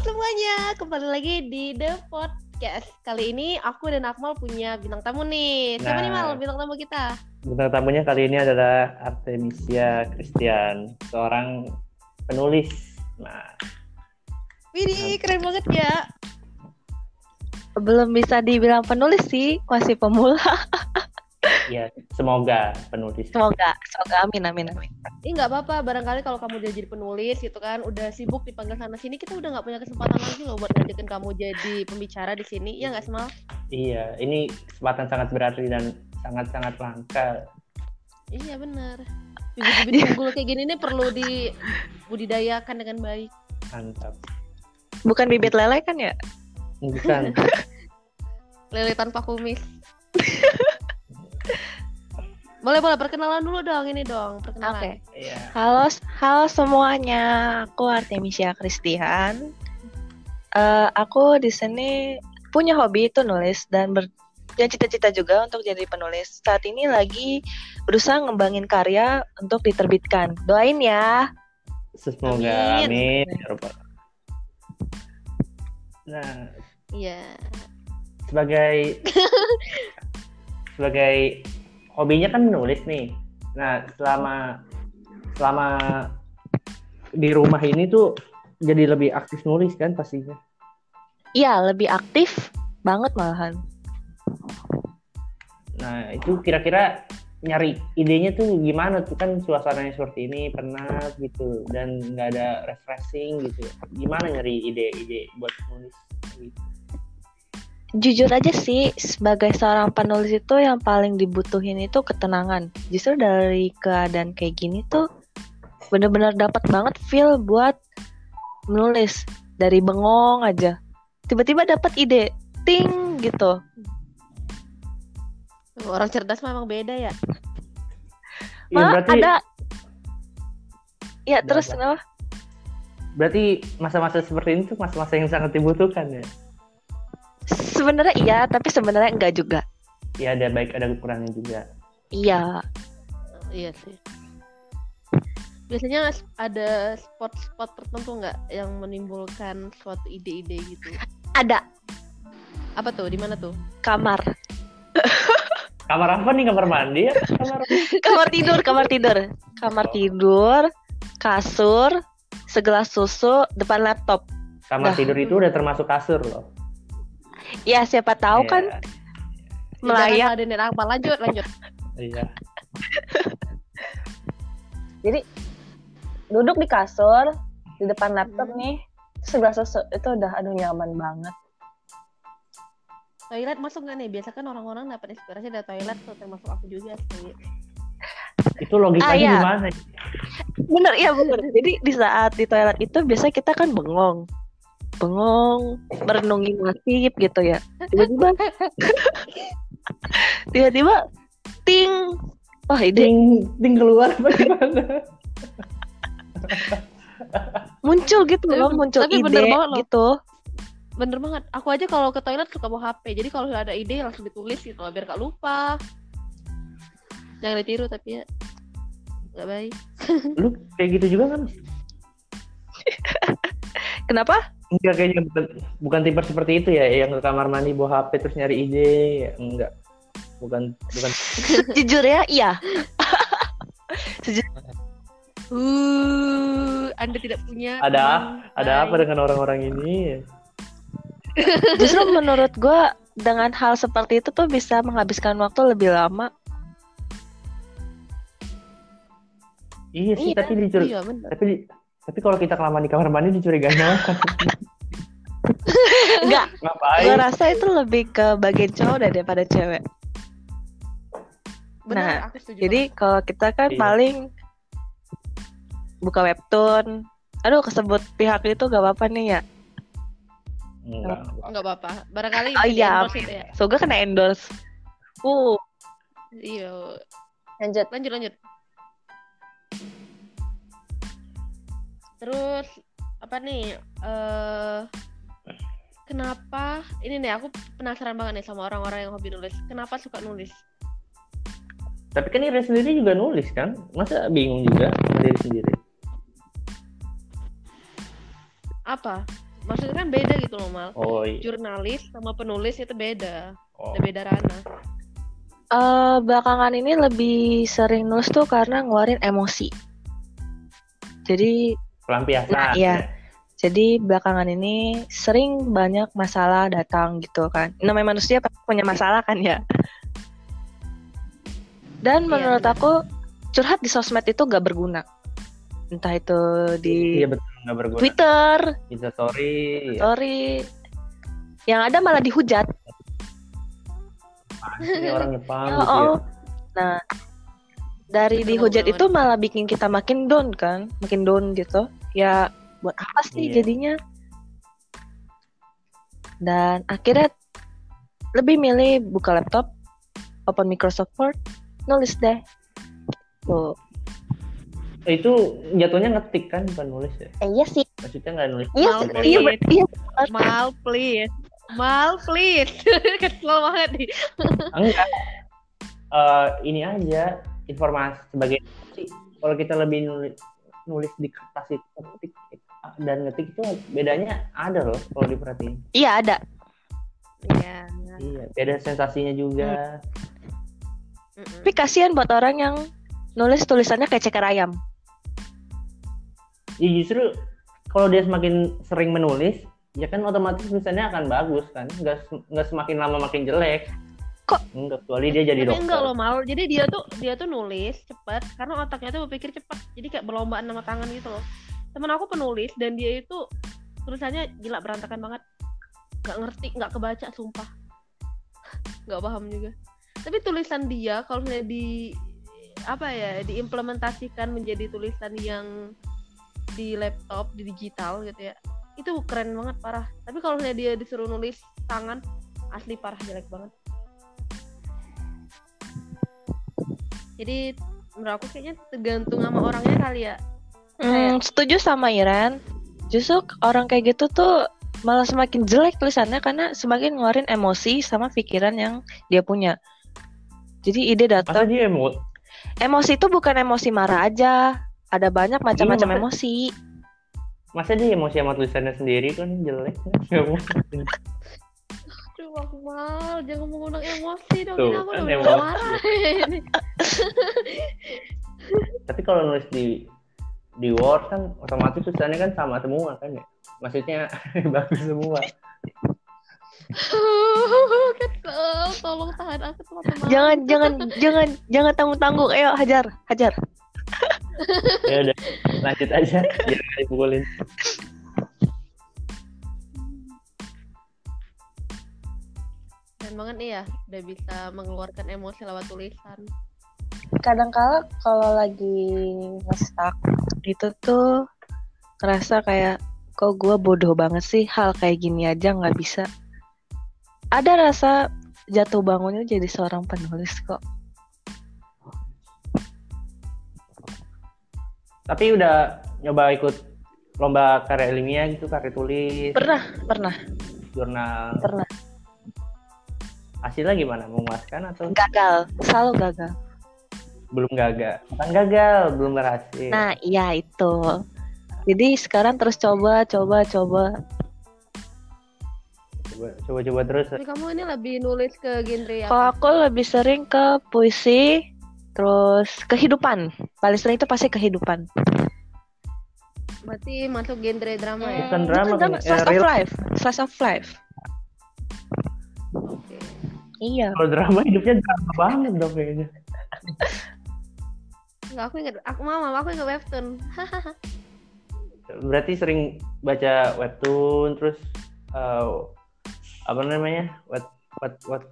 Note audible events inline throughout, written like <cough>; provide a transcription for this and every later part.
semuanya, kembali lagi di The Podcast. Kali ini aku dan Akmal punya bintang tamu nih. Siapa Nah. nih Mal bintang tamu kita? Bintang tamunya kali ini adalah Artemisia Christian, seorang penulis. Nah, Widih, keren banget ya. belum bisa dibilang penulis sih, masih pemula. <laughs> ya semoga penulis. Semoga, semoga amin amin amin. Ini nggak apa-apa, barangkali kalau kamu udah jadi penulis gitu kan, udah sibuk dipanggil sana sini, kita udah nggak punya kesempatan lagi loh buat ngajakin kamu jadi pembicara di sini, ya nggak Semal? Iya, ini kesempatan sangat berarti dan sangat-sangat langka. Iya benar. Bibit-bibit unggul kayak gini nih perlu dibudidayakan dengan baik. Mantap. Bukan bibit lele kan ya? Bukan. <laughs> Lele tanpa kumis. <laughs> boleh boleh perkenalan dulu dong ini dong perkenalan. Oke. Iya. Halo, halo semuanya. Aku Artemisia Christian. Eh, aku di sini punya hobi itu nulis dan ber dan cita-cita juga untuk jadi penulis. Saat ini lagi berusaha ngembangin karya untuk diterbitkan. Doain ya. Semoga Amin. amin. ya. Nah, Iya. sebagai <laughs> sebagai hobinya kan menulis nih. Nah, selama selama di rumah ini tuh jadi lebih aktif nulis kan pastinya. Iya, lebih aktif banget malahan. Nah, itu kira-kira nyari idenya tuh gimana tuh kan suasananya seperti ini penat gitu dan nggak ada refreshing gitu. Gimana nyari ide-ide buat nulis gitu. Jujur aja sih, sebagai seorang penulis itu yang paling dibutuhin itu ketenangan. Justru dari keadaan kayak gini tuh bener-bener dapat banget feel buat menulis dari bengong aja. Tiba-tiba dapat ide, ting gitu. Orang cerdas memang beda ya. Iya, Malah berarti ada Ya, terus apa? kenapa? berarti masa-masa seperti ini tuh masa-masa yang sangat dibutuhkan ya. Sebenarnya iya, tapi sebenarnya enggak juga. Ya ada baik ada kurangnya juga. Iya, Iya sih. Biasanya ada spot-spot tertentu nggak yang menimbulkan suatu ide-ide gitu? ada Apa tuh? Di mana tuh? kamar. <laughs> Kamar apa nih kamar mandi ya? Kamar <laughs> kamar tidur, kamar tidur. Kamar tidur, kasur, segelas susu, depan laptop. kamar Dah. tidur itu udah termasuk kasur loh. Ya, siapa tahu kan Iya, melayang. Ada apa lanjut lanjut. Iya. <laughs> Jadi duduk di kasur di depan laptop Hmm. nih sebelah susu itu udah aduh nyaman banget. Toilet masuk nggak nih? Biasa kan orang-orang dapat inspirasi dari toilet tuh termasuk aku juga sih. Itu logikanya Ah, iya. gimana? Bener iya bener. Jadi di saat di toilet itu biasanya kita kan bengong, bengong merenungi nasib gitu ya. Tiba-tiba <laughs> tiba-tiba ting wah ide Ding, ding keluar apa gimana? muncul gitu Tapi loh muncul tapi ide bener banget loh. gitu. Bener banget. Aku aja kalau ke toilet suka bawa HP. Jadi kalau ada ide langsung ditulis gitu loh, biar gak lupa. Jangan ditiru tapi ya nggak baik. Lu kayak gitu juga kan? <laughs> Kenapa? Enggak kayaknya bukan, bukan tipe seperti itu ya yang ke kamar mandi bawa HP terus nyari ide ya, enggak. Bukan bukan <laughs> Jujur ya, iya. <laughs> Uh, Anda tidak punya Ada- teman ada apa dengan orang-orang ini? <laughs> Justru menurut gua dengan hal seperti itu tuh bisa menghabiskan waktu lebih lama. Iya sih, Iya, tapi dicuri Iya bener. tapi tapi kalau kita kelamaan di kamar mandi dicurigain orang. <laughs> Enggak, Ngapain? gua rasa itu lebih ke bagian cowok daripada cewek. Bener, Nah, aku setuju Jadi kalau kita kan Iya. paling buka webtoon. Aduh, kesebut pihak itu gak apa-apa nih ya. Enggak. apa-apa. Barangkali Oh iya, di-endorse itu ya. Kena endorse. Uh, Iya. lanjut. Lanjut lanjut. Terus apa nih? eh kenapa ini nih aku penasaran banget nih sama orang-orang yang hobi nulis. Kenapa suka nulis? Tapi kan Ira sendiri juga nulis kan? Masa bingung juga diri sendiri? Apa? maksudnya kan beda gitu loh mal oh iya jurnalis sama penulis itu beda oh. Ada beda ranah Eh, belakangan ini lebih sering nulis tuh karena ngeluarin emosi. Jadi pelampiasan Nah, iya. Jadi belakangan ini sering banyak masalah datang gitu kan. Namanya manusia pasti punya masalah kan ya. Dan Iya, menurut aku curhat di sosmed itu gak berguna. Entah itu di iya betul nggak berguna Twitter, Bisa story ya. story. Yang ada malah dihujat. ini orang Jepang Oh, <laughs> gitu ya. oh. Nah, dari dihujat itu malah bikin kita makin down kan, makin down gitu. Ya buat apa sih Iya. jadinya? Dan akhirnya lebih milih buka laptop, open Microsoft Word, nulis deh. Tuh. Eh, itu jatuhnya ngetik kan bukan nulis ya Eh, iya sih. maksudnya nggak nulis Iya, Mal, iya, iya. mal please mal please <laughs> kesel banget nih enggak Eh, ini aja informasi sebagai sih kalau kita lebih nulis nulis di kertas itu ngetik dan ngetik itu bedanya ada loh kalau diperhatiin Iya ada. iya iya beda sensasinya juga Mm-mm. Tapi kasihan buat orang yang nulis tulisannya kayak ceker ayam. ya justru kalau dia semakin sering menulis ya kan otomatis tulisannya akan bagus kan nggak nggak semakin lama makin jelek Kok? enggak kecuali dia jadi dokter enggak loh mal jadi dia tuh dia tuh nulis cepet karena otaknya tuh berpikir cepet. Jadi kayak berlombaan sama tangan gitu loh. Temen aku penulis dan dia itu tulisannya gila berantakan banget. Nggak ngerti nggak kebaca sumpah. <laughs> Nggak paham juga. Tapi tulisan dia kalau misalnya di apa ya diimplementasikan menjadi tulisan yang di laptop di digital gitu ya itu keren banget parah. Tapi kalau misalnya dia disuruh nulis tangan asli parah jelek banget jadi menurut aku kayaknya tergantung sama orangnya kali ya Hmm, setuju sama Iren. Justru orang kayak gitu tuh malah semakin jelek tulisannya karena semakin ngeluarin emosi sama pikiran yang dia punya. Jadi ide masa datang. dia emo Emosi itu bukan emosi marah aja. Ada banyak macam-macam masa- emosi. masa dia emosi sama tulisannya sendiri kan jelek kan <laughs> nggak mungkin Aduh, aku mal, jangan mengundang emosi dong. Tuh, aku kan udah marah. <laughs> ini. tapi kalau nulis di di Word kan otomatis tulisannya kan sama semua kan ya maksudnya <laughs> bagus semua <laughs> Kesel, tolong tahan aku teman-teman. Jangan jangan jangan jangan tanggung-tanggung. Ayo hajar, hajar. ya udah lanjut aja biar nggak dipukulin banget nih ya, udah bisa mengeluarkan emosi lewat tulisan. Kadang-kala kalau lagi ngestak itu tuh ngerasa kayak kok gue bodoh banget sih hal kayak gini aja nggak bisa. Ada rasa jatuh bangunnya jadi seorang penulis kok. tapi udah nyoba ikut lomba karya ilmiah gitu karya tulis Pernah, pernah, jurnal pernah. Hasilnya gimana memuaskan atau Gagal, selalu gagal. belum gagal bukan gagal belum berhasil Nah, iya itu. Jadi sekarang terus coba, coba, coba. coba coba coba terus Tapi kamu ini lebih nulis ke genre Kalau apa? aku lebih sering ke puisi, terus kehidupan. Paling sering itu pasti kehidupan. Berarti masuk genre drama ya? Bukan drama, Bukan kan? slice Eh, of real- life, slice of life. Oke. Iya. kalau drama hidupnya drama banget dong kayaknya Enggak, aku ingat, aku mama, aku ingat webtoon. berarti sering baca webtoon terus eh, apa namanya web web web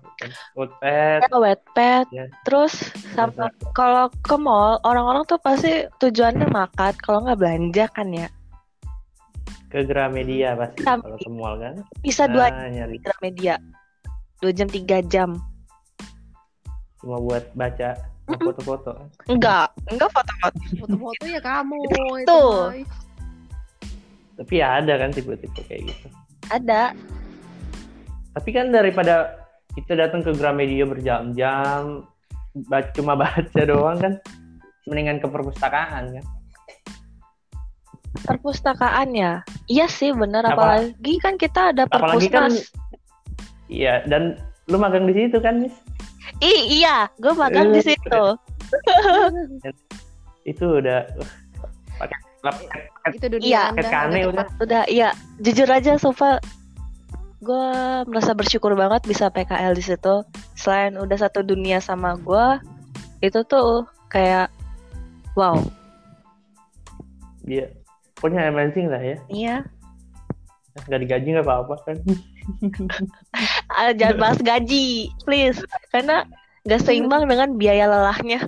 webpad Ya, Wattpad. Ya. Terus sama kalau ke mall, orang-orang tuh pasti tujuannya makan, kalau nggak belanja kan ya. ke Gramedia pasti Sam- kalau ke mall kan Bisa dua nah, nyari media. Dua jam, tiga jam. cuma buat baca foto-foto Enggak, enggak foto-foto. Foto-foto ya kamu. itu, tapi ya ada kan tipe-tipe kayak gitu Ada. tapi kan daripada kita datang ke Gramedia berjam-jam cuma baca doang kan mendingan ke perpustakaan kan Perpustakaan ya. Iya sih bener Apa- apalagi kan kita ada Apalagi kan- perpusnas. Iya, dan lu magang di situ kan, Miss? Ih, iya, gue magang di Eh, situ. <laughs> Itu udah uh, pakai pakai Itu dunia Iya. Anda. Kane udah. Udah, iya, jujur aja Sofa gue merasa bersyukur banget bisa PKL di situ. Selain udah satu dunia sama gue, itu tuh kayak wow. Iya. Pokoknya amazing lah ya. Iya. Nggak digaji nggak apa-apa kan. <laughs> Ah, jangan bahas gaji, please. Karena gak seimbang dengan biaya lelahnya.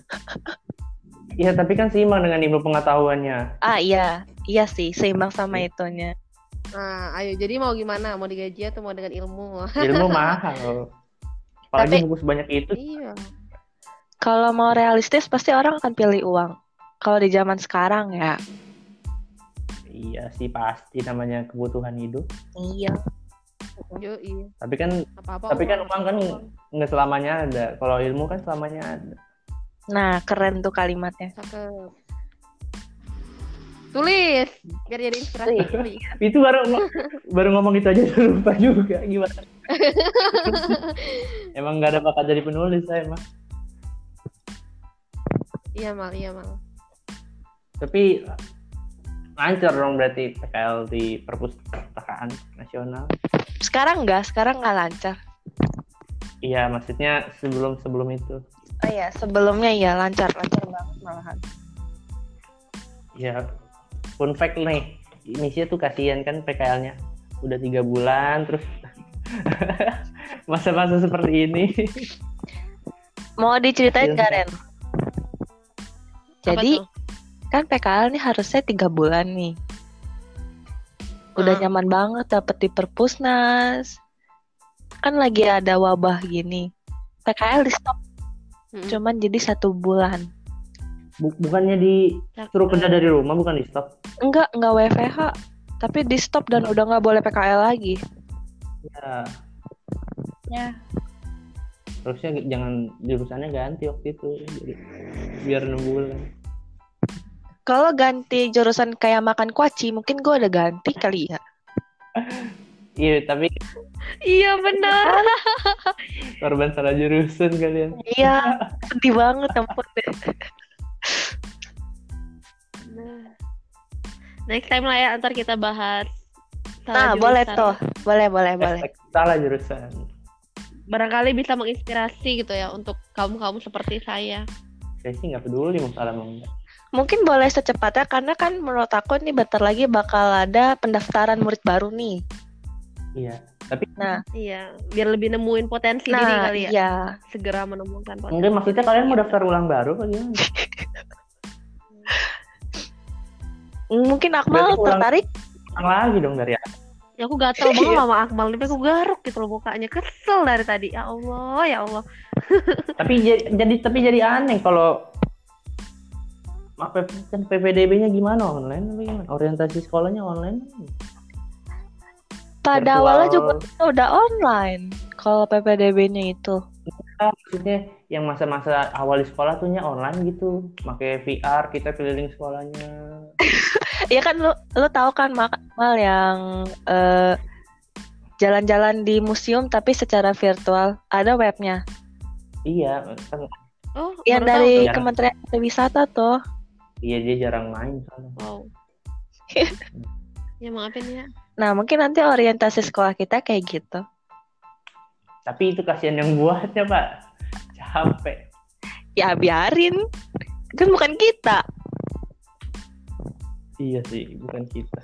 Iya, tapi kan seimbang dengan ilmu pengetahuannya. Ah iya, iya sih seimbang sama itunya. Nah, ayo jadi mau gimana? Mau digaji atau mau dengan ilmu? Ilmu <laughs> mahal. Apalagi Tapi- buku sebanyak itu. iya. Kalau mau realistis pasti orang akan pilih uang. Kalau di zaman sekarang ya, Iya sih pasti namanya kebutuhan hidup. iya. Yo, iya. Tapi kan Apa-apa. Tapi kan uang kan nggak selamanya ada. Kalau ilmu kan selamanya ada. Nah keren tuh kalimatnya. Cakep. Tulis biar jadi inspirasi. <laughs> Itu baru baru ngomong itu aja <laughs> udah lupa juga gimana. <laughs> emang nggak ada bakat jadi penulis saya emang. iya mal, iya mal. Tapi lancar dong berarti PKL di perpustakaan nasional. Sekarang enggak, sekarang nggak lancar. Iya maksudnya sebelum sebelum itu. Oh iya, sebelumnya ya lancar, lancar banget malahan. Ya fun fact nih. Indonesia tuh kasihan kan PKL-nya udah tiga bulan terus <laughs> masa-masa seperti ini. Mau diceritain Iya, nggak Ren. Ren? Jadi Apa tuh? Kan PKL nih harusnya tiga bulan nih. Udah Hmm. nyaman banget dapet di perpusnas. Kan lagi ada wabah gini. PKL di stop Mm-mm. cuman jadi satu bulan. Bu- bukannya disuruh kerja dari rumah bukan di stop. Enggak, enggak WFH. Tapi di stop dan udah nggak boleh PKL lagi. Ya, Ya. harusnya jangan jurusannya ganti waktu itu jadi biar enam bulan. Kalau ganti jurusan kayak makan kuaci, mungkin gue udah ganti kali ya. Iya, tapi Iya benar. korban salah jurusan kalian. Iya, sedih banget ampun deh. Nah. Next time lah ya antar kita bahas. Nah, boleh tuh. Boleh, boleh, boleh. Salah jurusan. Barangkali bisa menginspirasi gitu ya untuk kaum-kaum seperti saya. Saya sih nggak peduli mau salah mau enggak. Mungkin boleh secepatnya karena kan menurut aku nih bentar lagi bakal ada pendaftaran murid baru nih. Iya, tapi Nah, Iya, biar lebih nemuin potensi diri nah kali ya. iya. Segera menemukan potensi. enggak maksudnya kalian mau daftar ulang baru apa gimana? <laughs> Mungkin Akmal Berarti ulang- tertarik? Ulang lagi dong dari awal. Ya aku gatel banget sama Akmal nih, aku garuk gitu loh mukanya. Kesel dari tadi. Ya Allah, ya Allah. <laughs> Tapi jadi, jadi tapi jadi aneh kalau kan PPDB-nya gimana online apa gimana? Orientasi sekolahnya online. Pada Virtual. awalnya juga udah online. Kalau PPDB-nya itu. Ah, maksudnya yang masa-masa awal di sekolah tuhnya online gitu, pakai VR kita keliling sekolahnya. <laughs> Iya kan lu lu tahu kan Akmal yang eh, jalan-jalan di museum tapi secara virtual. Ada webnya. Iya, kan Oh, Yang dari tuh. Kementerian Pariwisata tuh. Iya dia jarang main soalnya. Wow. <laughs> ya maafin ya. Nah, mungkin nanti orientasi sekolah kita kayak gitu. Tapi itu kasihan yang buatnya, Pak. Capek. Ya biarin. Kan bukan kita. Iya sih, bukan kita.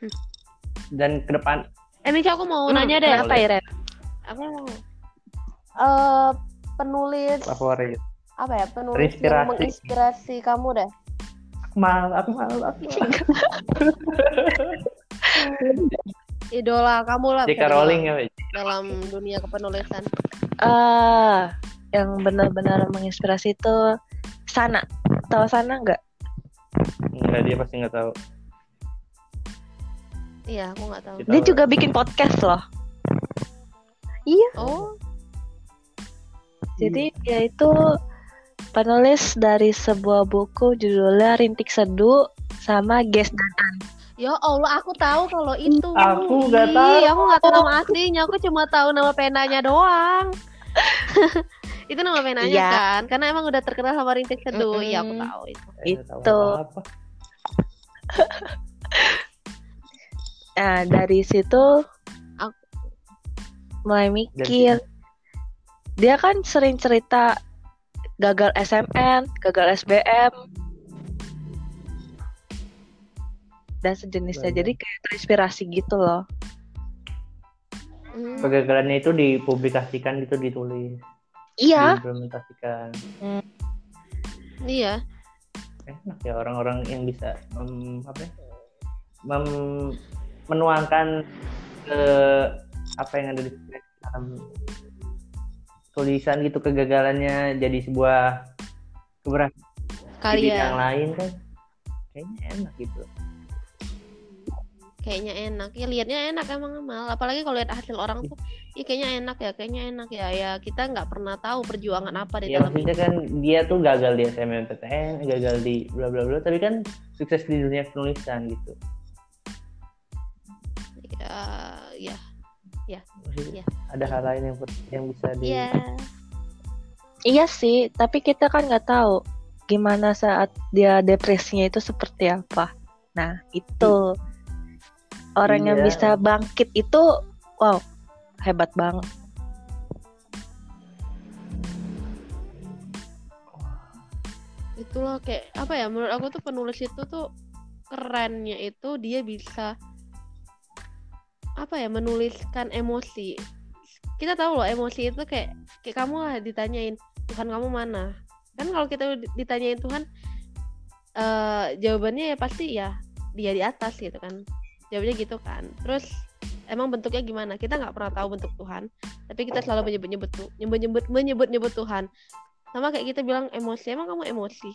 Hmm. Dan ke depan Eh, Mica, aku mau Hmm, nanya deh. Apa ya, Ren? Aku mau eh penulis favorit. Apa ya? Penulis Terinspirasi. yang menginspirasi kamu deh. Akmal, Akmal, Akmal. <laughs> Idola kamu lah. J.K. bisa Rowling ya, dalam dunia kepenulisan. Eh, yang benar-benar menginspirasi itu Sana. Tahu Sana nggak? Enggak, dia pasti nggak tahu. Iya, aku nggak tahu. Kita- Dia juga bikin podcast loh. Oh, Jadi dia itu penulis dari sebuah buku judulnya Rintik Seduh sama Ges dan An. Ya Allah, aku tahu kalau itu. Aku nggak Ih, tahu. Aku nggak tahu nama aslinya. Aku cuma tahu nama penanya doang. <laughs> itu nama penanya Iya. kan? Karena emang udah terkenal sama rintik seduh. Iya, aku tahu itu. Eh, nggak tahu Itu. apa-apa. <laughs> Nah, dari situ Aku- mulai mikir. Dia kan sering cerita gagal SMN, gagal SBM, dan sejenisnya. Banyak. Jadi kayak terinspirasi gitu loh. Hmm. Kegagalannya itu dipublikasikan gitu ditulis, Iya, diimplementasikan. Iya. Enak ya orang-orang yang bisa mem, apa ya, mem- menuangkan ke apa yang ada di dalam tulisan gitu kegagalannya jadi sebuah keberhasilan di bidang lain kan kayaknya enak gitu Kayaknya enak. Ya liatnya enak emang mal. Apalagi kalau lihat hasil orang tuh, ya kayaknya enak ya, kayaknya enak ya. Ya kita nggak pernah tahu perjuangan apa di ya dalam maksudnya kan dia tuh gagal di SMMPTN gagal di bla bla bla tapi kan sukses di dunia penulisan gitu Ya, ya, Maksudnya Iya. Ada hal lain yang yang bisa di iya. iya sih. Tapi kita kan nggak tahu gimana saat dia depresinya itu seperti apa. Nah, itu orang yang Iya. bisa bangkit itu, wow, hebat banget. itulah kayak apa ya menurut aku tuh penulis itu tuh kerennya itu dia bisa apa ya menuliskan emosi kita tahu loh emosi itu kayak kayak kamu lah ditanyain Tuhan kamu mana? Kan kalau kita di- ditanyain Tuhan eh jawabannya ya pasti ya dia di atas gitu kan. Jawabnya gitu kan. Terus emang bentuknya gimana? Kita nggak pernah tahu bentuk Tuhan tapi kita selalu menyebut nyebut nyebut nyebut menyebut nyebut Tuhan. Sama kayak kita bilang emosi emang kamu emosi?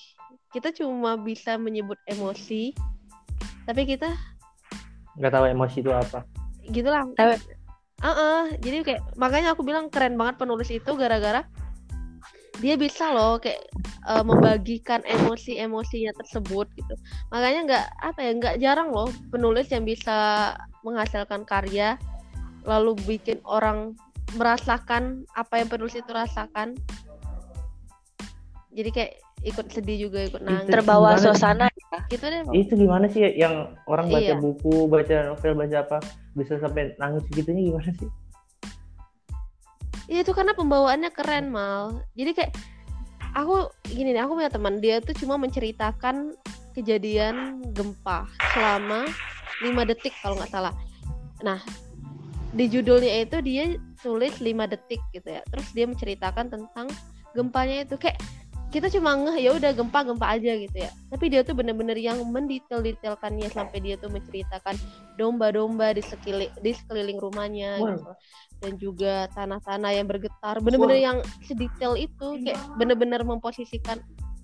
Kita cuma bisa menyebut emosi tapi kita nggak tahu emosi itu apa. Gitulah Tapi- Heeh, jadi kayak makanya aku bilang keren banget penulis itu gara-gara dia bisa loh kayak eh, membagikan emosi-emosinya tersebut gitu. Makanya nggak apa ya nggak jarang loh penulis yang bisa menghasilkan karya lalu bikin orang merasakan apa yang penulis itu rasakan. Jadi kayak ikut sedih juga ikut nangis Terbawa Gimana? suasana. gitu deh itu gimana sih yang orang baca Iya. buku baca novel baca apa bisa sampai nangis segitunya gimana sih Iya itu karena pembawaannya keren mal. Jadi kayak aku gini nih, aku punya teman dia tuh cuma menceritakan kejadian gempa selama 5 detik kalau nggak salah. Nah di judulnya itu dia tulis 5 detik gitu ya. Terus dia menceritakan tentang gempanya itu kayak kita cuma ngeh ya udah gempa gempa aja gitu ya. Tapi dia tuh bener-bener yang mendetail-detailkannya sampai dia tuh menceritakan domba-domba di sekeliling di sekeliling rumahnya Wow. gitu. Dan juga tanah-tanah yang bergetar. Bener-bener yang sedetail itu kayak bener-bener memposisikan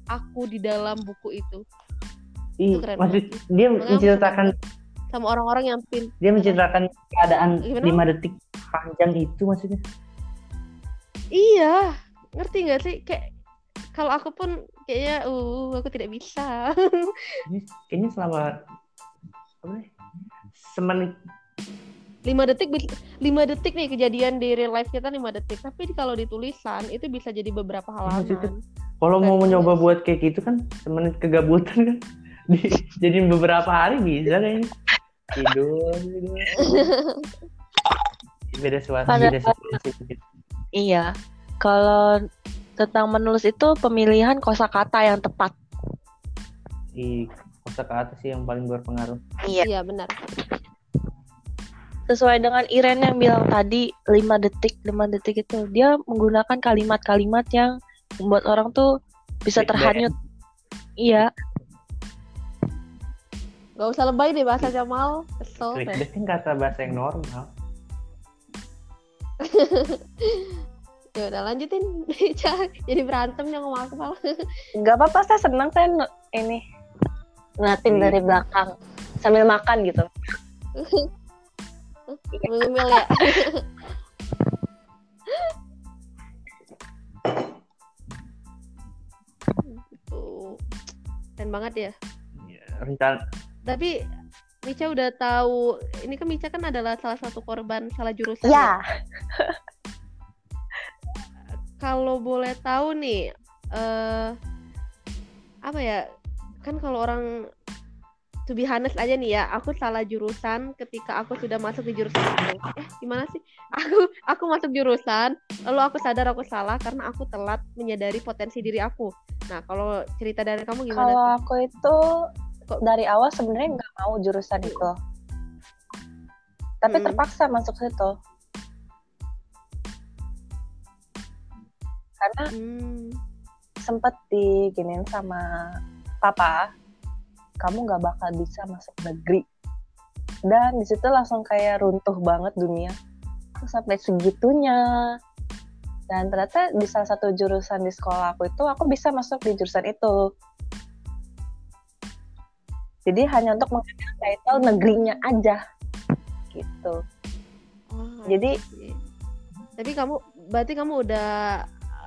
aku di dalam buku itu. Ih, keren maksud banget. dia Makanya menceritakan sama orang-orang yang pin dia menceritakan keadaan lima detik panjang itu maksudnya. Iya. Ngerti nggak sih? Kayak kalau aku pun kayaknya uh aku tidak bisa. Ini kayaknya selama apa nih? Semenit lima detik lima detik nih kejadian di real life kita lima detik. Tapi kalau di tulisan itu bisa jadi beberapa maksudnya halaman kalau mau mencoba buat kayak gitu kan semenit kegabutan kan di, jadi beberapa hari bisa kayaknya tidur tidur. <laughs> Beda suasana beda situasi. Iya. Kalau tentang menulis itu pemilihan kosakata yang tepat. di kosa kata sih yang paling berpengaruh Iya. iya benar Sesuai dengan Iren yang bilang tadi 5 detik, 5 detik itu dia menggunakan kalimat-kalimat yang membuat orang tuh bisa terhanyut. Iya, Gak usah lebay deh bahasa Jamal kesel clickbait kan kata bahasa yang normal <laughs> ya udah lanjutin <laughs> jadi berantem yang ngomong aku malah nggak apa-apa saya senang saya ini ngeliatin Iya. dari belakang sambil makan gitu. <laughs> ngemil ya <laughs> Tuh. keren banget ya Ya, rencana tapi Mica udah tahu ini kan Mica kan adalah salah satu korban salah jurusan Ya, kalau boleh tahu nih eh apa ya kan kalau orang to be honest aja nih ya aku salah jurusan ketika aku sudah masuk di jurusan itu eh gimana sih <laughs> aku aku masuk jurusan lalu aku sadar aku salah karena aku telat menyadari potensi diri aku nah kalau cerita dari kamu gimana kalau tuh? aku itu Kok- dari awal sebenarnya nggak mau jurusan itu. Tapi Mm. terpaksa masuk situ. Karena Hmm, sempet diginin sama papa, kamu nggak bakal bisa masuk negeri. Dan di situ langsung kayak runtuh banget dunia. Aku sampai segitunya. Dan ternyata di salah satu jurusan di sekolah aku itu aku bisa masuk di jurusan itu. Jadi hanya untuk mengambil title negerinya aja. Gitu. wah, Jadi. Tapi kamu berarti kamu udah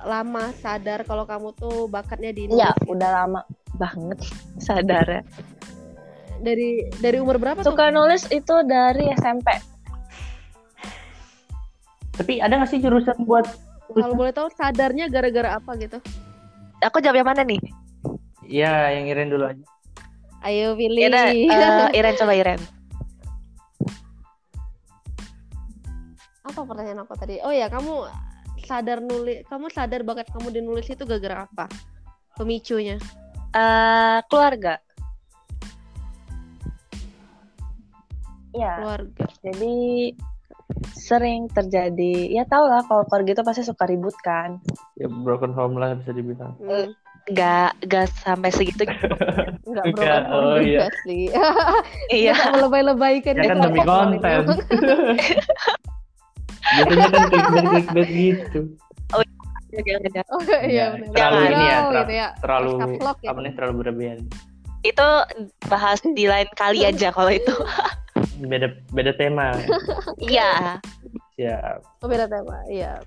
lama sadar kalau kamu tuh bakatnya di ya nulis udah lama banget sadar ya. dari dari umur berapa tuh? Suka nulis itu dari SMP. Tapi ada nggak sih jurusan buat Kalau boleh tahu sadarnya gara-gara apa gitu? Aku jawab yang mana nih? ya yang Iren dulu aja. Ayo pilih. Ira, <laughs> eh, Iren coba Iren. apa pertanyaan aku tadi? Oh ya, kamu sadar nulis, kamu sadar bakat kamu di nulis itu gara-gara apa? Pemicunya. Eh, keluarga. Ya, Keluarga. jadi sering terjadi. Ya tau lah kalau keluarga itu pasti suka ribut kan. Ya broken home lah bisa dibilang. Hmm, Gak, gak sampai segitu. enggak bro, Enggak, oh iya. sih. <laughs> iya. Melebay-lebaykan Ya kan gitu. demi konten. <laughs> Biasanya kan clickbait clickbait gitu. Oh iya Ya, benar. terlalu Jangan. ini ya, gitu ya. terlalu Caps lock gitu. apa nih terlalu berlebihan. itu bahas di lain kali aja kalau itu. <laughs> Beda beda tema. <laughs> Iya. ya. Siap. Oh, beda tema. Iya.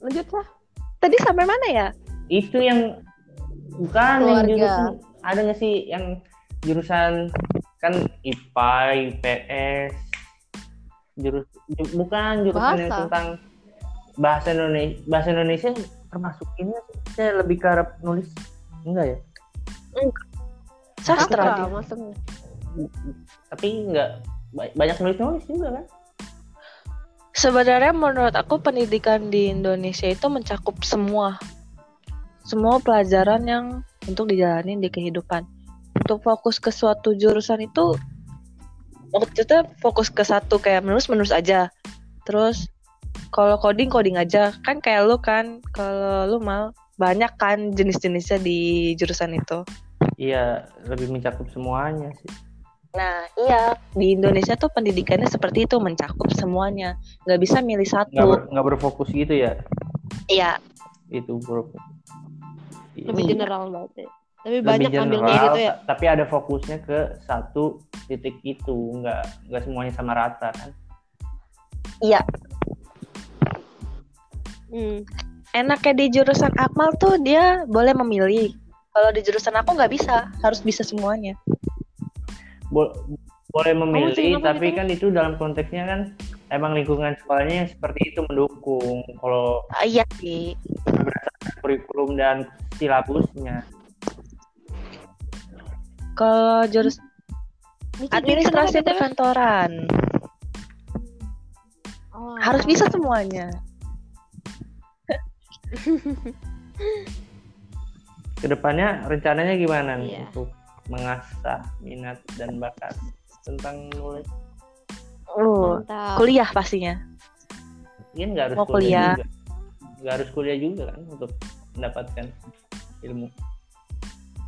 Lanjut lah. Tadi sampai mana ya? Itu yang bukan yang jurusan ada nggak sih yang jurusan kan IPA, IPS, jurus ju- bukan jurusan yang Bahasa. tentang bahasa Indonesia bahasa Indonesia termasuk ini saya lebih ke arah nulis enggak ya Sastra. Apa dia. maksudnya? tapi enggak ba- banyak nulis nulis juga kan Sebenarnya menurut aku pendidikan di Indonesia itu mencakup semua semua pelajaran yang untuk dijalani di kehidupan. Untuk fokus ke suatu jurusan itu waktu itu fokus ke satu kayak menulis menulis aja. Terus kalau coding coding aja kan kayak lu kan kalau lu mal banyak kan jenis-jenisnya di jurusan itu. iya lebih mencakup semuanya sih Nah iya di Indonesia tuh pendidikannya seperti itu mencakup semuanya nggak bisa milih nggak satu. ber- nggak berfokus gitu ya Iya itu bro Lebih general banget. ya. Tapi lebih banyak general, ambilnya gitu ya. ta- tapi ada fokusnya ke satu titik itu nggak nggak semuanya sama rata kan Hmm. enaknya di jurusan Akmal tuh dia boleh memilih. Kalau di jurusan aku nggak bisa, harus bisa semuanya. Bo- boleh memilih apa tapi kan itu dalam konteksnya kan emang lingkungan sekolahnya seperti itu mendukung kalau Ah, iya sih. kurikulum dan silabusnya Kalau jurus Mica administrasi perkantoran Oh. harus bisa semuanya. <laughs> ke depannya rencananya gimana nih Iya. untuk mengasah minat dan bakat tentang nulis Mantap. kuliah pastinya. ini nggak harus Mau kuliah, kuliah. juga nggak harus kuliah juga kan untuk mendapatkan ilmu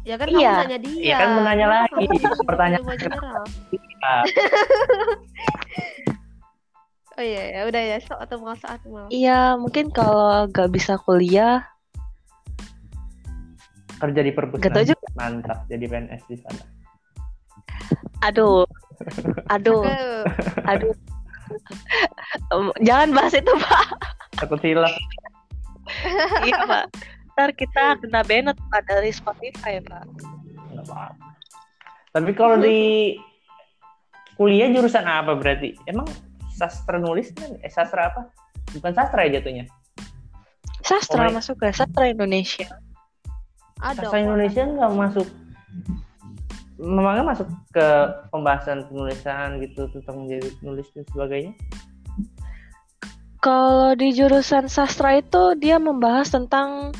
Ya kan Iya. kamu nanya dia. Iya kan menanya lagi pertanyaan general? <laughs> Oh iya, ya udah ya, sok atau mau saat mau. Iya, mungkin kalau nggak bisa kuliah, kerja di perpustakaan juga. mantap jadi PNS di sana Aduh, aduh, aduh. Jangan bahas itu, Pak. takut hilaf iya, Pak. Ntar kita kena banned Pak dari Spotify, Pak. nggak Tapi kalau di kuliah jurusan apa berarti? Emang sastra nulis kan? Eh sastra apa? Bukan sastra ya jatuhnya. Sastra Oh, masuk ke sastra Indonesia. Ada. Sastra. Indonesia nggak masuk. Memangnya masuk ke pembahasan penulisan gitu tentang menjadi penulis dan sebagainya? Kalau di jurusan sastra itu dia membahas tentang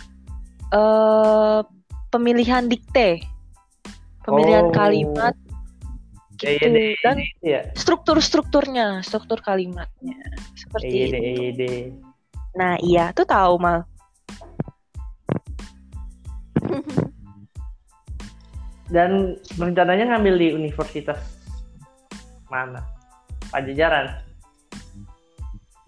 eh pemilihan dikte, pemilihan Oh. kalimat, Iya, gitu. iya, dan struktur-strukturnya, struktur kalimatnya seperti EYD, itu. Nah iya, tuh tahu mal. Dan rencananya ngambil di universitas mana? Pajajaran.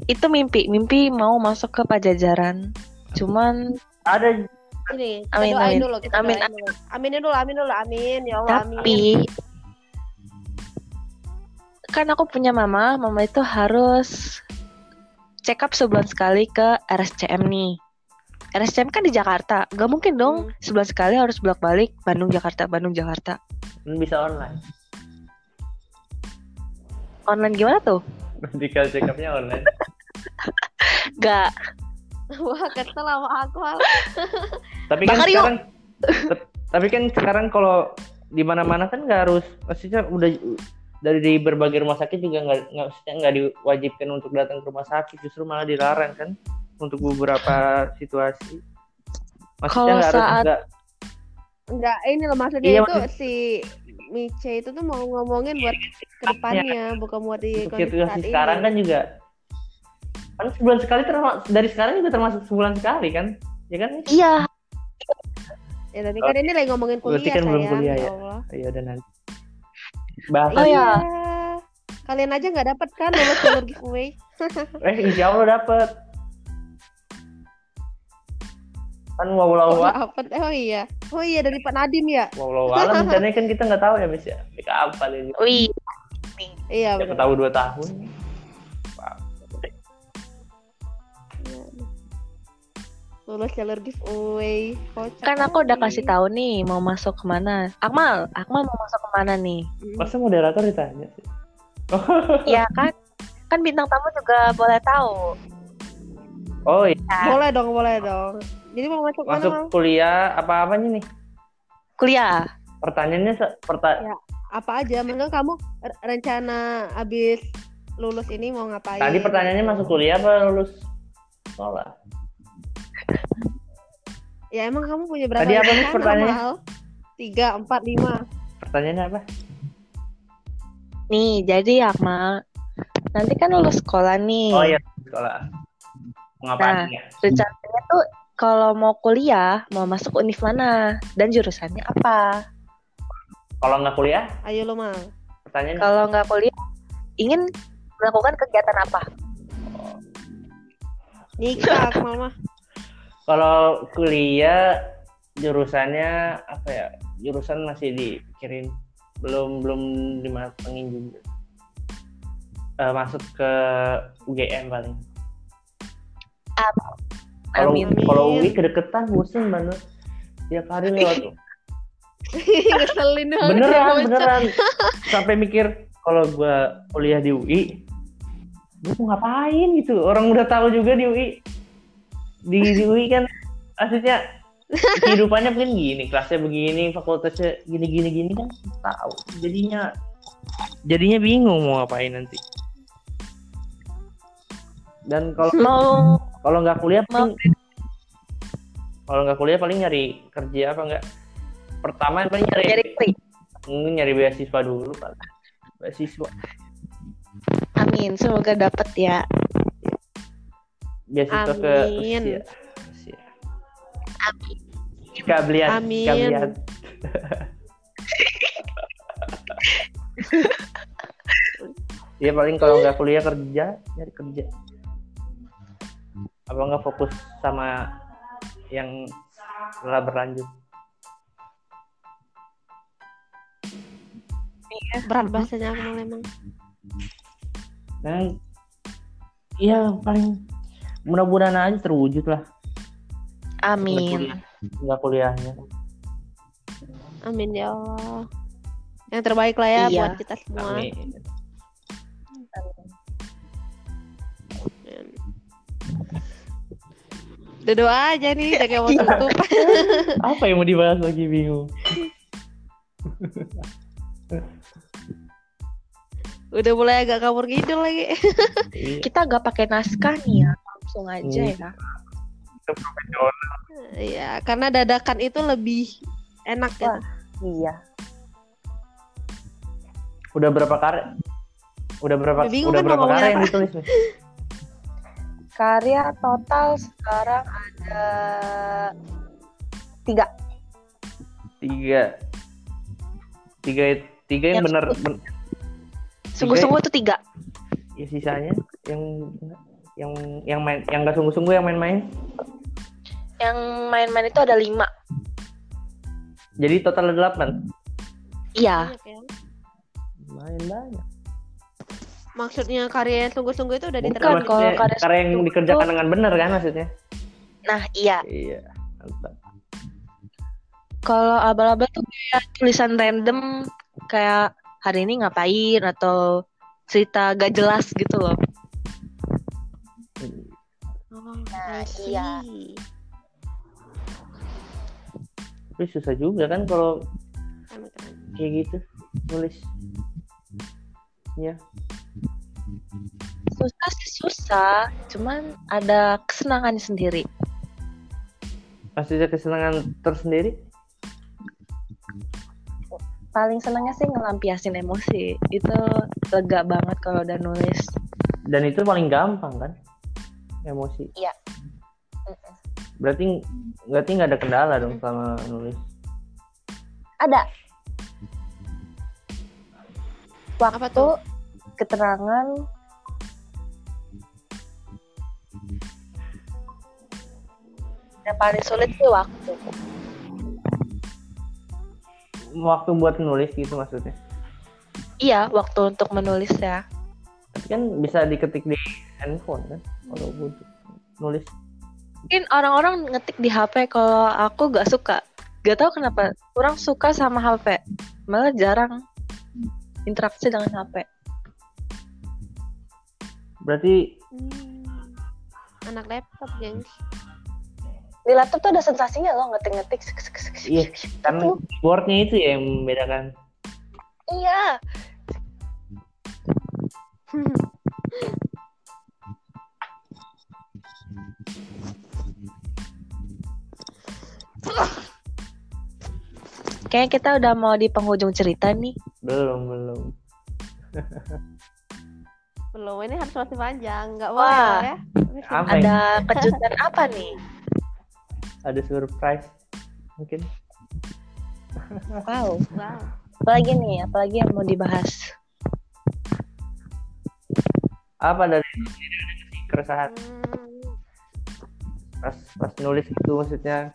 Itu mimpi, mimpi mau masuk ke Pajajaran. Cuman Ada Ini, kita Amin, doain amin. dulu, kita Amin, doain dulu. Aminin dulu, amin dulu, amin. Ya Allah, amin. tapi kan aku punya mama, mama itu harus check up sebulan sekali ke RSCM nih. RSCM kan di Jakarta, gak mungkin dong Hmm. sebulan sekali harus bolak-balik Bandung Jakarta Bandung Jakarta. bisa online. Online gimana tuh? Medical check up-nya online. <laughs> Gak, <laughs> Wah, kesel sama aku. <laughs> Tapi kan Bakar yuk. sekarang <laughs> tapi kan sekarang kalau di mana-mana kan nggak harus maksudnya udah dari di berbagai rumah sakit juga nggak nggak maksudnya nggak diwajibkan untuk datang ke rumah sakit justru malah dilarang kan untuk beberapa situasi. Maksudnya nggak harus saat- nggak Enggak, ini loh maksudnya Iya, itu si Mice itu tuh mau ngomongin buat ke depannya, bukan buat di situasi saat sekarang ini. kan juga kan sebulan sekali termasuk dari sekarang juga termasuk sebulan sekali kan? Ya kan iya Ya, tapi kan ini lagi ngomongin Berarti kuliah, kan belum sayang. kuliah ya ya. Allah. ya udah nanti bahas Oh, Iya. ya. Kalian aja nggak dapat kan lulus jalur giveaway. <laughs> eh insya Allah dapet kan walau Kok dapet? Oh iya. Oh iya dari Pak Nadim ya? walau alam rencananya kan kita nggak tahu ya mis ya kapan ini wih Iya Siapa benar. tahu dua tahun Lulus jalur giveaway. Kocak kan aku udah kasih tahu nih mau masuk ke mana Akmal Akmal mau masuk ke mana nih Hmm. masa moderator ditanya sih <laughs> Iya kan kan bintang tamu juga boleh tahu oh iya Boleh dong, boleh dong. Jadi mau masuk, masuk mana? Kuliah apa apanya nih kuliah pertanyaannya se- perta Ya. Apa aja? Maksudnya kamu re- rencana abis lulus ini mau ngapain? tadi pertanyaannya masuk kuliah apa lulus sekolah Ya emang kamu punya berapa Tadi apa, rencana, pertanyaannya? Tiga, empat, lima. pertanyaannya apa nih jadi Akmal nanti kan lulus sekolah nih oh iya sekolah mau ngapain Nah. ya rencananya tuh kalau mau kuliah mau masuk univ mana dan jurusannya apa kalau nggak kuliah Ayo lo mal. pertanyaannya kalau nggak kuliah ingin melakukan kegiatan apa Nikah, Akmal mah. Kalau kuliah jurusannya apa ya? Jurusan masih dipikirin. Belum belum dimatengin juga. Eh, masuk ke UGM paling. Kalau kalau UI kedeketan bosen banget tiap hari <laughs> lewat Ngeselin banget. beneran ya, beneran. <laughs> Sampai mikir kalau gua kuliah di UI gua mau ngapain gitu? Orang udah tahu juga di UI di, di UI kan maksudnya kehidupannya mungkin gini kelasnya begini fakultasnya gini gini gini kan tahu. Jadinya jadinya bingung mau ngapain nanti. Dan kalau mau kalau nggak kuliah Mau- kalau nggak kuliah paling nyari kerja apa enggak pertama paling nyari free. Mungkin nyari beasiswa dulu kan beasiswa. Amin semoga dapat ya beasiswa ke Amin. Rusia. Rusia. Kablian Amin. Kablian <laughs> Iya paling kalau nggak kuliah kerja nyari kerja. Apa nggak fokus sama yang setelah berlanjut? Berat bahasanya Akmal emang. dan iya paling mudah-mudahan aja terwujud lah amin nggak kuliahnya Amin ya Allah. yang terbaik lah ya Iya. buat kita semua Amin. Udah doa aja nih, udah kayak mau tutup. <laughs> Apa yang mau dibahas lagi bingung. udah mulai agak kabur gitu lagi. Iya. Kita gak pakai naskah nih ya, langsung aja Hmm. ya. Iya, karena dadakan itu lebih enak ya. Wah. Iya. Udah berapa karya? Udah berapa Udah bingung udah kan berapa ngomongin karya yang ditulis nih? <laughs> Karya total sekarang ada tiga. Tiga. Tiga tiga yang Yang benar sungguh- ben- Sungguh-sungguh tuh tiga. ya sisanya yang yang yang main yang nggak sungguh-sungguh yang main-main. Yang main-main itu ada lima. Jadi total ada delapan. Iya. Ya. Main banyak. Maksudnya karya yang sungguh-sungguh itu udah Bukan, diterapin. kalau karya karya yang dikerjakan itu- dengan benar kan maksudnya? Nah iya. Iya. Mantap. Kalau abal-abal tuh kayak tulisan random kayak hari ini ngapain atau cerita gak jelas gitu loh. Nah, iya. Tapi susah juga kan kalau kayak gitu nulis. Ya. Susah sih susah, cuman ada kesenangannya sendiri. Pasti ada kesenangan tersendiri. Paling senangnya sih ngelampiasin emosi. Itu lega banget kalau udah nulis. Dan itu paling gampang kan? Emosi. Mm-mm. Berarti berarti nggak ada kendala dong selama nulis. Ada. Apa Waktu, tuh? keterangan, yang paling sulit sih waktu. Waktu buat nulis gitu maksudnya. Iya, waktu untuk menulis ya. Tapi kan bisa diketik di handphone kan kalau butuh nulis. Mungkin orang-orang ngetik di HP kalau aku gak suka. Gak tahu kenapa, kurang suka sama HP. Malah jarang interaksi dengan HP. Berarti Hmm. Anak laptop, gengs. Di laptop tuh ada sensasinya loh ngetik-ngetik. iya karena keyboardnya itu ya yang membedakan. Iya. <laughs> Kayaknya kita udah mau di penghujung cerita nih. Belum belum. Belum, ini harus masih panjang. Nggak Wah. boleh ya. Apa yang Ada kejutan apa nih? ada surprise mungkin? Wow. Wow. Apalagi nih, apalagi yang mau dibahas. Apa dari keresahan Hmm. pas pas nulis itu maksudnya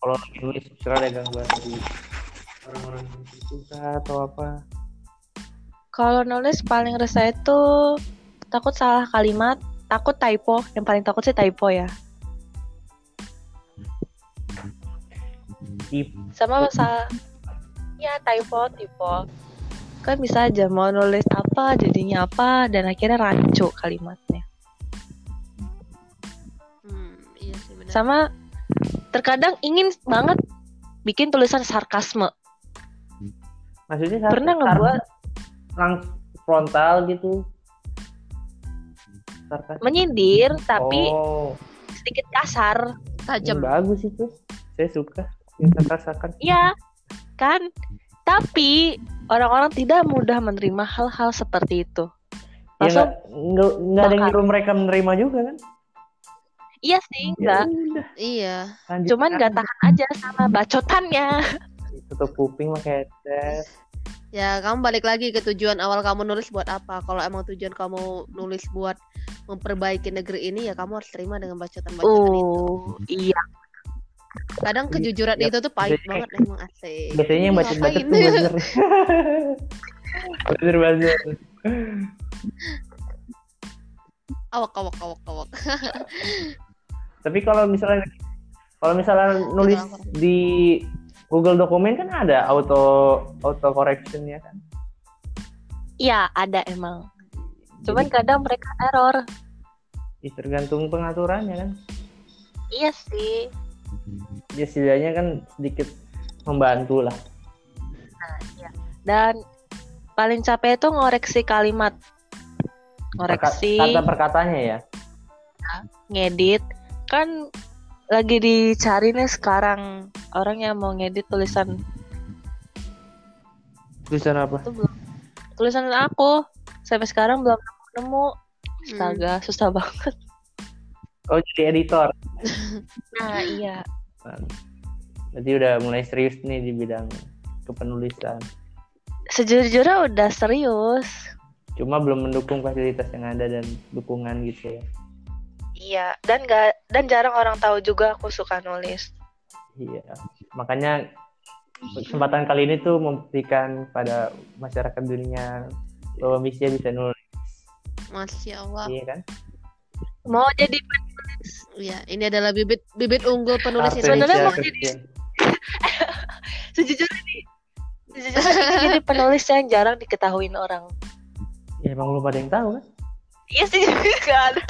kalau lagi nulis misalnya ada gangguan dari orang-orang yang suka atau apa Kalau nulis paling resah itu takut salah kalimat, takut typo. Yang paling takut sih typo ya. di Sama masalah ya typo, typo. Kan bisa aja mau nulis apa jadinya apa dan akhirnya rancu kalimatnya. Hmm, iya sih benar. Sama terkadang ingin banget bikin tulisan sarkasme. maksudnya sar- Pernah ngebuat langsung frontal gitu sarkas menyindir tapi oh sedikit kasar. Tajam. ini bagus itu saya suka yang sarkas-sarkas Iya, kan? Tapi orang-orang tidak mudah menerima hal-hal seperti itu. ya Langsung, nggak nggak ada yang nyuruh mereka menerima juga kan iya sih, Ya enggak. Iya. lanjut Cuman aja. nggak tahan aja sama bacotannya. tutup kuping pakai headset Ya, kamu balik lagi ke tujuan awal kamu nulis buat apa. Kalau emang tujuan kamu nulis buat memperbaiki negeri ini, ya kamu harus terima dengan bacotan-bacotan itu. Oh, iya. Kadang kejujuran Yap. itu tuh pahit Jadi- banget emang asik. biasanya yang Ngapain? tuh buzzer buzzer buzzer awak awak awak awak. <laughs> tapi kalau misalnya kalau misalnya nulis di Google dokumen kan ada auto auto correctionnya kan. Iya, ada emang. Cuman kadang mereka error. Ya, tergantung pengaturannya kan. Iya sih. Ya setidaknya kan sedikit membantu lah. Nah, iya. Dan paling capek itu ngoreksi kalimat. Ngoreksi, Perka- kata perkatanya ya. ngedit. Kan lagi dicari nih sekarang orang yang mau ngedit tulisan Tulisan apa? itu belum tulisan aku sampai sekarang belum nemu Hmm. astaga susah banget Oh jadi editor. <laughs> nah iya Berarti udah mulai serius nih di bidang kepenulisan. sejujurnya udah serius Cuma belum mendukung fasilitas yang ada dan dukungan gitu ya. Iya dan gak dan jarang orang tahu juga aku suka nulis Iya. Makanya kesempatan kali ini tuh membuktikan pada masyarakat dunia bahwa Misya bisa nulis, Masya Allah. iya kan? mau jadi Iya, ini adalah bibit bibit unggul penulis Artesia Sebenarnya Indonesia. mau jadi- <laughs> sejujurnya nih sejujurnya <laughs> ini jadi penulis yang jarang diketahuin orang Ya emang belum ada yang tahu kan? iya sih <laughs> gak ada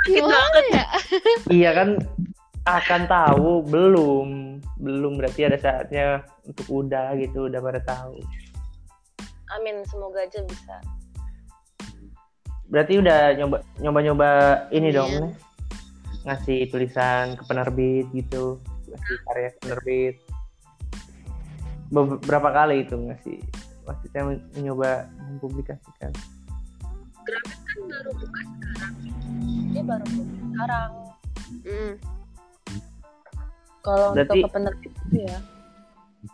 sakit banget. ya? Iya kan akan tahu belum. Belum berarti ada saatnya untuk udah gitu udah pada tahu. Amin semoga aja bisa. Berarti udah nyoba nyoba nyoba ini Amin. dong ngasih tulisan ke penerbit gitu. Ngasih karya ke penerbit. Beberapa kali itu ngasih maksudnya men- mencoba mempublikasikan. Grafis kan baru buka sekarang. Dia baru buka sekarang. Mm. kalau Berarti- untuk ke penerbit itu ya.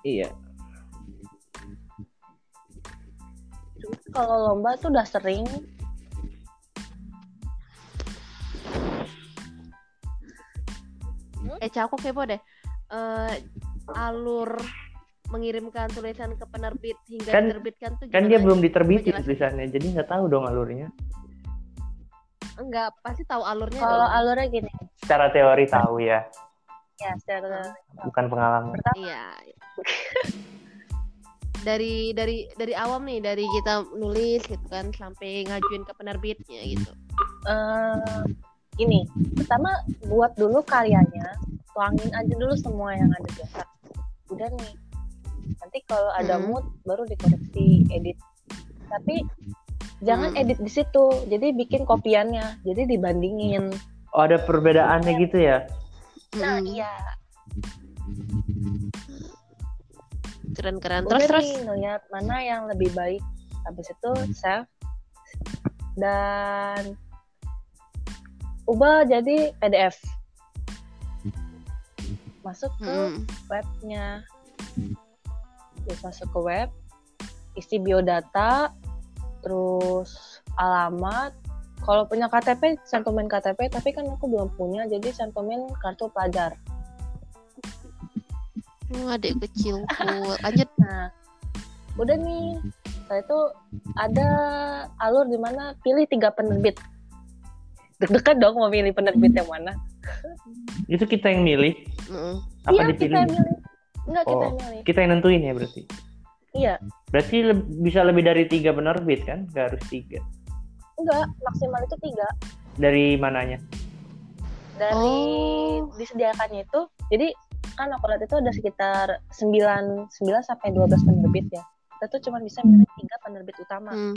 Iya. Cuma kalau lomba tuh udah sering. Eh, Ca, aku kepo deh. Eh, alur mengirimkan tulisan ke penerbit hingga Kan- diterbitkan tuh kan dia belum diterbitin tulisannya jadi nggak tahu dong alurnya. Enggak, pasti tahu alurnya kalau dong. alurnya gini. Secara teori tahu ya. Ya secara bukan pengalaman. Iya. dari dari dari awam nih, dari kita nulis gitu kan sampai ngajuin ke penerbitnya gitu. eh ini. Pertama buat dulu karyanya tuangin aja dulu semua yang ada biasa udah nih nanti kalau ada Mm-mm. mood baru dikoreksi edit. Tapi jangan Mm. edit di situ jadi bikin kopiannya jadi dibandingin. Oh ada perbedaannya gitu ya? Nah Mm-mm. iya. Keren-keren. udah Terus terus? nih ngeliat mana yang lebih baik. Habis itu save. Dan ubah jadi PDF masuk ke Mm-mm. webnya terus masuk ke web isi biodata terus alamat. Kalau punya KTP cantumin KTP tapi kan aku belum punya jadi cantumin kartu pelajar. Oh, adik kecilku. Lanjut. <laughs> nah udah nih. Saya itu ada alur di mana pilih tiga penerbit. Deg-degan dong mau pilih penerbit yang mana. Itu kita yang milih. Mm-mm. apa iya kita dipilih? yang milih enggak kita Oh. yang milih kita yang nentuin ya berarti iya berarti le- bisa lebih dari tiga penerbit kan nggak harus tiga enggak maksimal itu tiga dari mananya dari Oh. disediakannya itu jadi kan aku lihat itu ada sekitar 9 9 sampai 12 penerbit ya kita tuh cuma bisa milih tiga penerbit utama Hmm.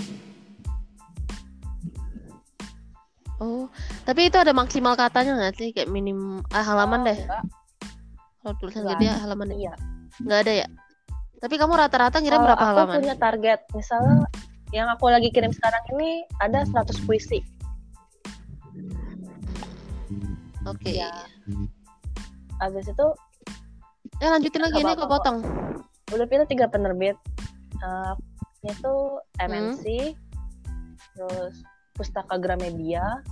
Oh, tapi itu ada maksimal katanya nggak sih? Kayak minim ah, halaman deh. enggak, Kalau tulisan gede halaman iya nggak ada ya? Tapi kamu rata-rata ngirim berapa aku halaman? punya target misalnya yang aku lagi kirim sekarang ini ada 100 puisi Oke. Ya. habis itu Eh lanjutin lagi ini kok potong. udah pilih tiga penerbit Eh, itu MNC terus Pustaka Gramedia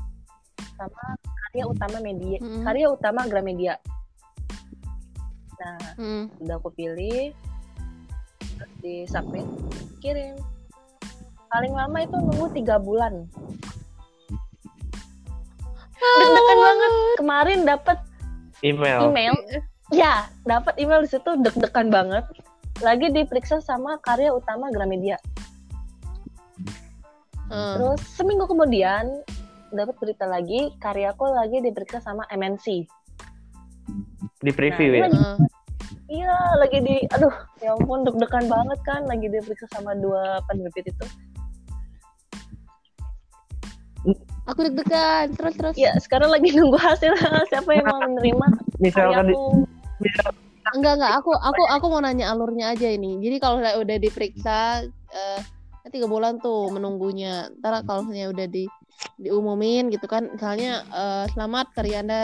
sama karya utama media Mm-mm. karya utama Gramedia nah Hmm. udah aku pilih terus di submit kirim. Paling lama itu nunggu tiga bulan. Deg-degan banget. Kemarin dapat email. email. Ya dapat email di situ deg-degan banget. Lagi diperiksa sama karya utama Gramedia. Eh, terus seminggu kemudian dapat berita lagi karyaku lagi diperiksa sama MNC Di preview Nah, ya. eh. iya lagi di aduh ya ampun deg-degan banget kan lagi diperiksa sama dua penerbit itu. Aku deg-degan terus terus. Ya sekarang lagi nunggu hasil <laughs> siapa yang mau menerima Misalkan di, enggak enggak aku aku aku mau nanya alurnya aja ini. Jadi kalau udah udah diperiksa eh kan tiga bulan tuh menunggunya. Ntar kalau misalnya udah di diumumin gitu kan misalnya eh, selamat karya anda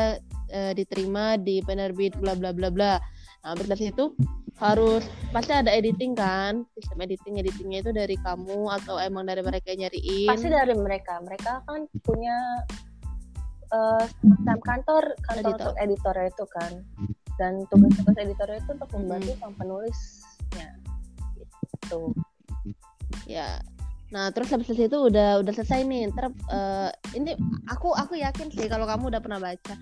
eh, diterima di penerbit bla bla bla bla. Nah berarti itu harus pasti ada editing kan? Sistem editing editingnya itu dari kamu atau emang dari mereka yang nyariin? Pasti dari mereka. Mereka kan punya eh, semacam kantor kantor Editor. untuk editornya itu kan. Dan tugas-tugas editornya itu untuk membantu sang penulisnya. Gitu. Ya. Nah terus habis itu udah udah selesai nih. Ntar eh, ini aku aku yakin sih kalau kamu udah pernah baca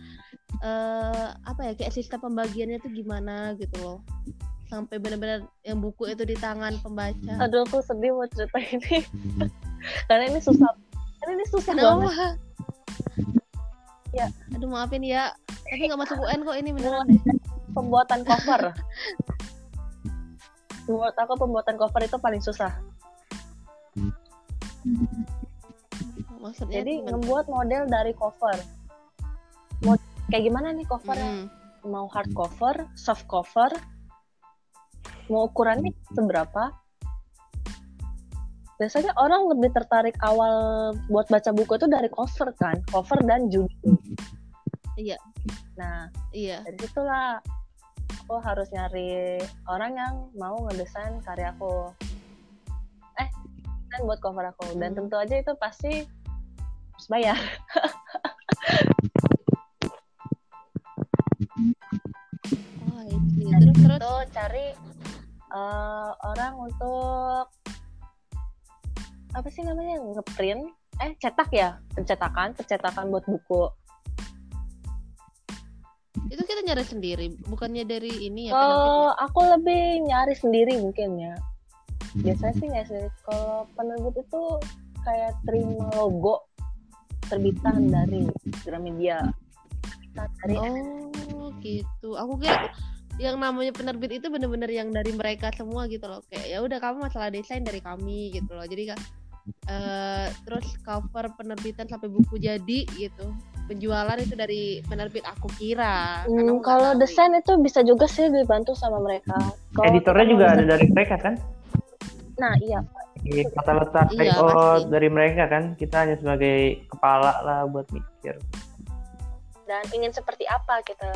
eh apa ya kayak sistem pembagiannya tuh gimana gitu loh. Sampai benar-benar yang buku itu di tangan pembaca. Aduh aku sedih mau cerita ini. <laughs> Karena ini susah. Karena ini susah banget. Kenapa Ya. aduh maafin ya. Tapi nggak masuk UN kok ini beneran. Pembuatan cover. Menurut aku pembuatan cover itu paling susah. Maksudnya jadi membuat model dari cover. Mod- kayak gimana nih covernya Mm-mm. mau hard cover, soft cover, mau ukurannya seberapa? Biasanya orang lebih tertarik awal buat baca buku itu dari cover kan, cover dan judul. Iya. Nah, iya dari situlah aku harus nyari orang yang mau ngedesain karyaku. Eh, desain buat cover aku. Dan Hmm. tentu aja itu pasti harus bayar. <laughs> iya terus terus? Itu cari eh, orang untuk apa sih namanya ngeprint eh cetak ya pencetakan pencetakan buat buku. Itu kita nyari sendiri bukannya dari ini ya kalau penerbit aku lebih nyari sendiri mungkin ya. Biasanya sih nggak sih. Kalau penerbit itu kayak terima logo terbitan dari Gramedia ya? oh gitu. Aku kira yang namanya penerbit itu bener-bener yang dari mereka semua gitu loh kayak ya udah kamu masalah desain dari kami gitu loh jadi kan eh terus cover penerbitan sampai buku jadi gitu penjualan itu dari penerbit aku kira Hmm, kalau desain itu bisa juga sih dibantu sama mereka. Kalau Editornya juga ada dari mereka kan? Nah iya, kata letak Iya, pasti. dari mereka kan. Kita hanya sebagai kepala lah buat mikir. dan ingin seperti apa kita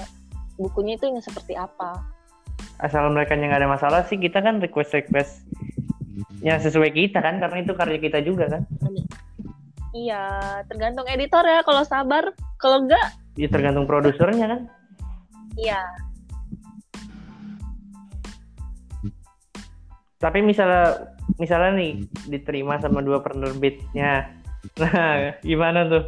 bukunya itu ingin seperti apa? Asal mereka yang nggak ada masalah sih, kita kan request request yang sesuai kita kan, karena itu karya kita juga kan. Iya, tergantung editor ya. Kalau sabar, kalau enggak, Ya tergantung produsernya kan. iya. Tapi misalnya misalnya nih diterima sama dua penerbitnya. Nah, gimana tuh?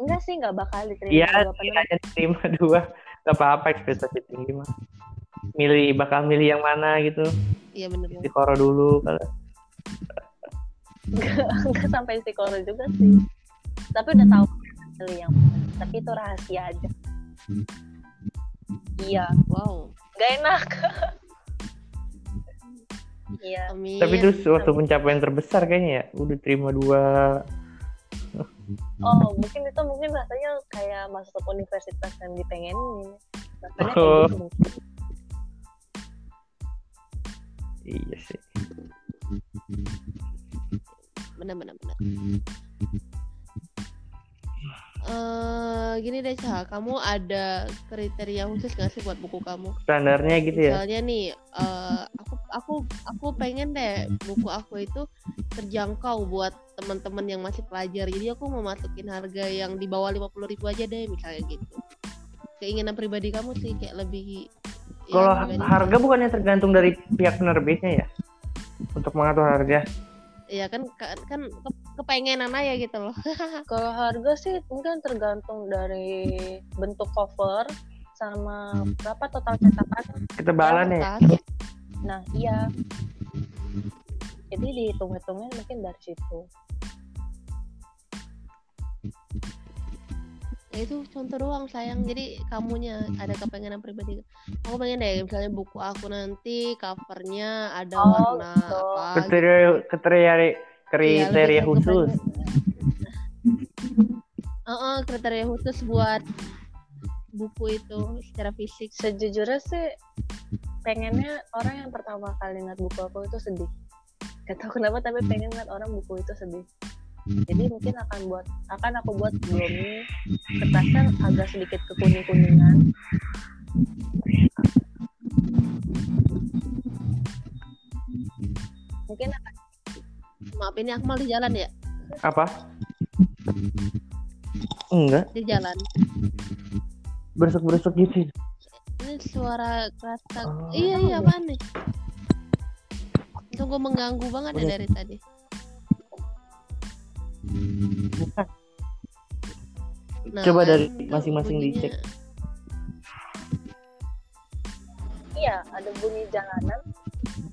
Enggak sih, enggak bakal diterima Iya, hanya diterima <laughs> dua. Gak apa-apa ekspektasi tinggi mah. Milih bakal milih yang mana gitu. iya bener Di koro dulu kalau Enggak <laughs> sampai psikolo juga sih. Tapi udah tahu pilih yang mana. Tapi itu rahasia aja. Iya, wow enggak enak. <laughs> Iya. Tapi itu suatu pencapaian terbesar kayaknya ya. Udah terima dua. Oh, mungkin itu mungkin rasanya kayak masuk ke universitas yang dipengenin. Rasanya Oh. kayak gitu. Iya sih. bener bener bener eh gini deh Cah, kamu ada kriteria khusus gak sih buat buku kamu? Standarnya gitu ya. Misalnya nih, eh aku aku aku pengen deh buku aku itu terjangkau buat teman-teman yang masih pelajar. Jadi aku mau masukin harga yang di bawah 50.000 ribu aja deh, misalnya gitu. Keinginan pribadi kamu sih kayak lebih. ya, Kalau pribadi. harga bukannya tergantung dari pihak penerbitnya ya? Untuk mengatur harga. Iya kan kan, kan kepengenan aja gitu loh <laughs> Kalau harga sih mungkin tergantung dari bentuk cover sama berapa total cetakan. Ketebalan ya. Nah, iya. Jadi dihitung-hitungnya mungkin dari situ. Ya itu contoh doang sayang jadi kamunya ada kepengenan pribadi aku pengen deh misalnya buku aku nanti covernya ada Oh, warna gitu. apa Kriteria kriteria Iya, kriteria lebih ke khusus. Heeh, kriteria khusus buat buku itu secara fisik Sejujurnya sih pengennya orang yang pertama kali ngeliat buku aku itu sedih. Gak tau kenapa tapi pengen ngeliat orang buku itu sedih. Jadi mungkin akan buat akan aku buat gloomy kertasnya agak sedikit kekuning kuningan. Mungkin akan maaf ini Akmal di jalan ya Apa? Enggak, di jalan bersuk-bersuk gitu. ini suara kertas Oh. iya iya apaan nih tunggu mengganggu banget ya Udah. dari tadi Bukan. Nah, Coba dari kan masing-masing bunyinya. dicek. iya ada bunyi jalanan.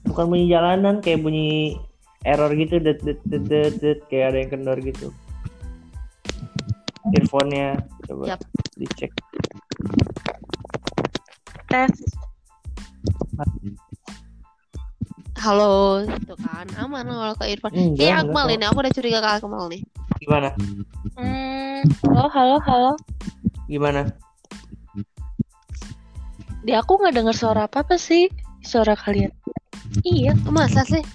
Bukan bunyi jalanan, kayak bunyi error gitu, det det det det, det, kayak ada yang kendor gitu. Earphone-nya coba Yap. dicek. Tes. halo gitu kan aman kalau ke Irfan Enggak, Kayak Akmal ini aku udah curiga ke Akmal nih Gimana? Hmm, halo halo halo. Gimana? Di aku nggak dengar suara apa apa sih? Suara kalian. Iya. Masa sih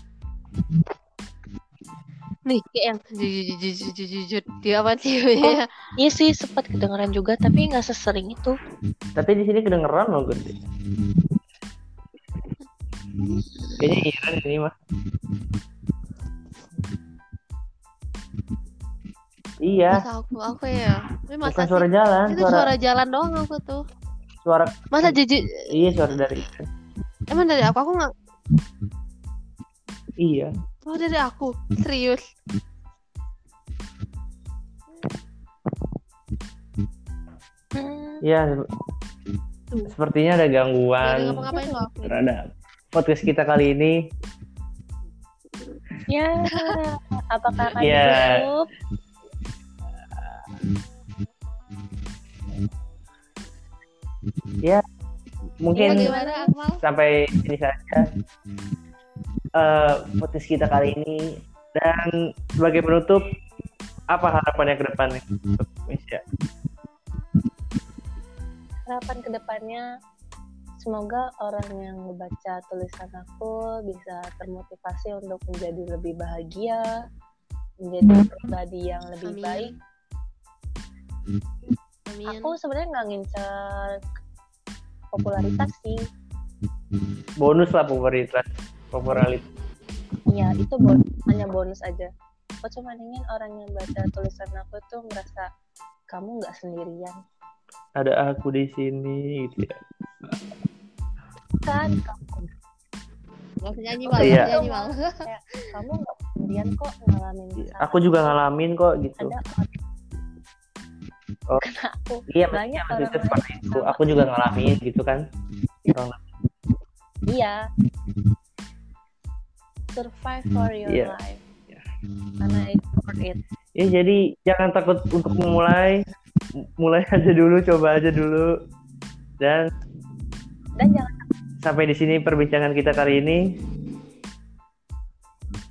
nih kayak yang jujur jujur jujur jujur dia apa sih ya Iya sih sempat kedengeran juga tapi nggak sesering itu. Tapi di sini kedengeran loh gede. Kayaknya Iran ini mah. Iya, masa aku aku ya tapi masa bukan sih suara jalan, itu suara suara jalan doang aku tuh suara masa jujur iya suara dari emang dari aku aku nggak iya. Oh dari aku serius Hmm, Iya, Tuh. sepertinya ada ada gangguan aku terhadap podcast kita kali ini. ya. Apakah akan Ya. ditutup? Mungkin sampai sini saja eh podcast kita kali ini dan sebagai penutup apa harapannya ke depannya untuk Indonesia? Harapan ke depannya semoga orang yang membaca tulisan aku bisa termotivasi untuk menjadi lebih bahagia, menjadi pribadi yang lebih Amin. baik. Amin Aku sebenarnya nggak ngincer popularitas sih. Bonus lah popularitas, popularitas. Iya, itu bon hanya bonus aja. Aku cuma ingin orang yang baca tulisan aku tuh merasa kamu nggak sendirian. Ada aku di sini gitu ya. Kan kamu, Gak usah nyanyi Iya. mal. kamu nggak sendirian kok ngalamin masalah. Aku juga ngalamin kok gitu. ada orang Oh. <laughs> Aku Iya, banyak maksudnya orang seperti lain itu. Aku juga ngalamin gitu kan. Orang iya survive for your Iya. life Iya. karena it's worth it Ya jadi jangan takut untuk memulai. Mulai aja dulu, coba aja dulu. Dan dan jangan sampai di sini perbincangan kita kali ini.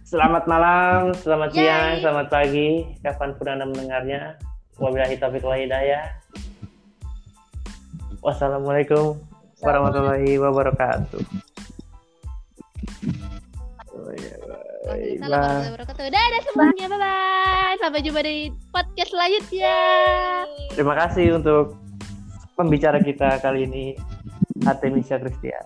Selamat malam, selamat siang, Yay. selamat pagi, kapan pun Anda mendengarnya. Wabillahi taufiq wal hidayah. Wassalamualaikum warahmatullahi wabarakatuh. Waalaikumsalam warahmatullahi wabarakatuh. Dadah semuanya, bye bye. Sampai jumpa di podcast selanjutnya. Terima kasih untuk pembicara kita kali ini, Artemisia Kristia.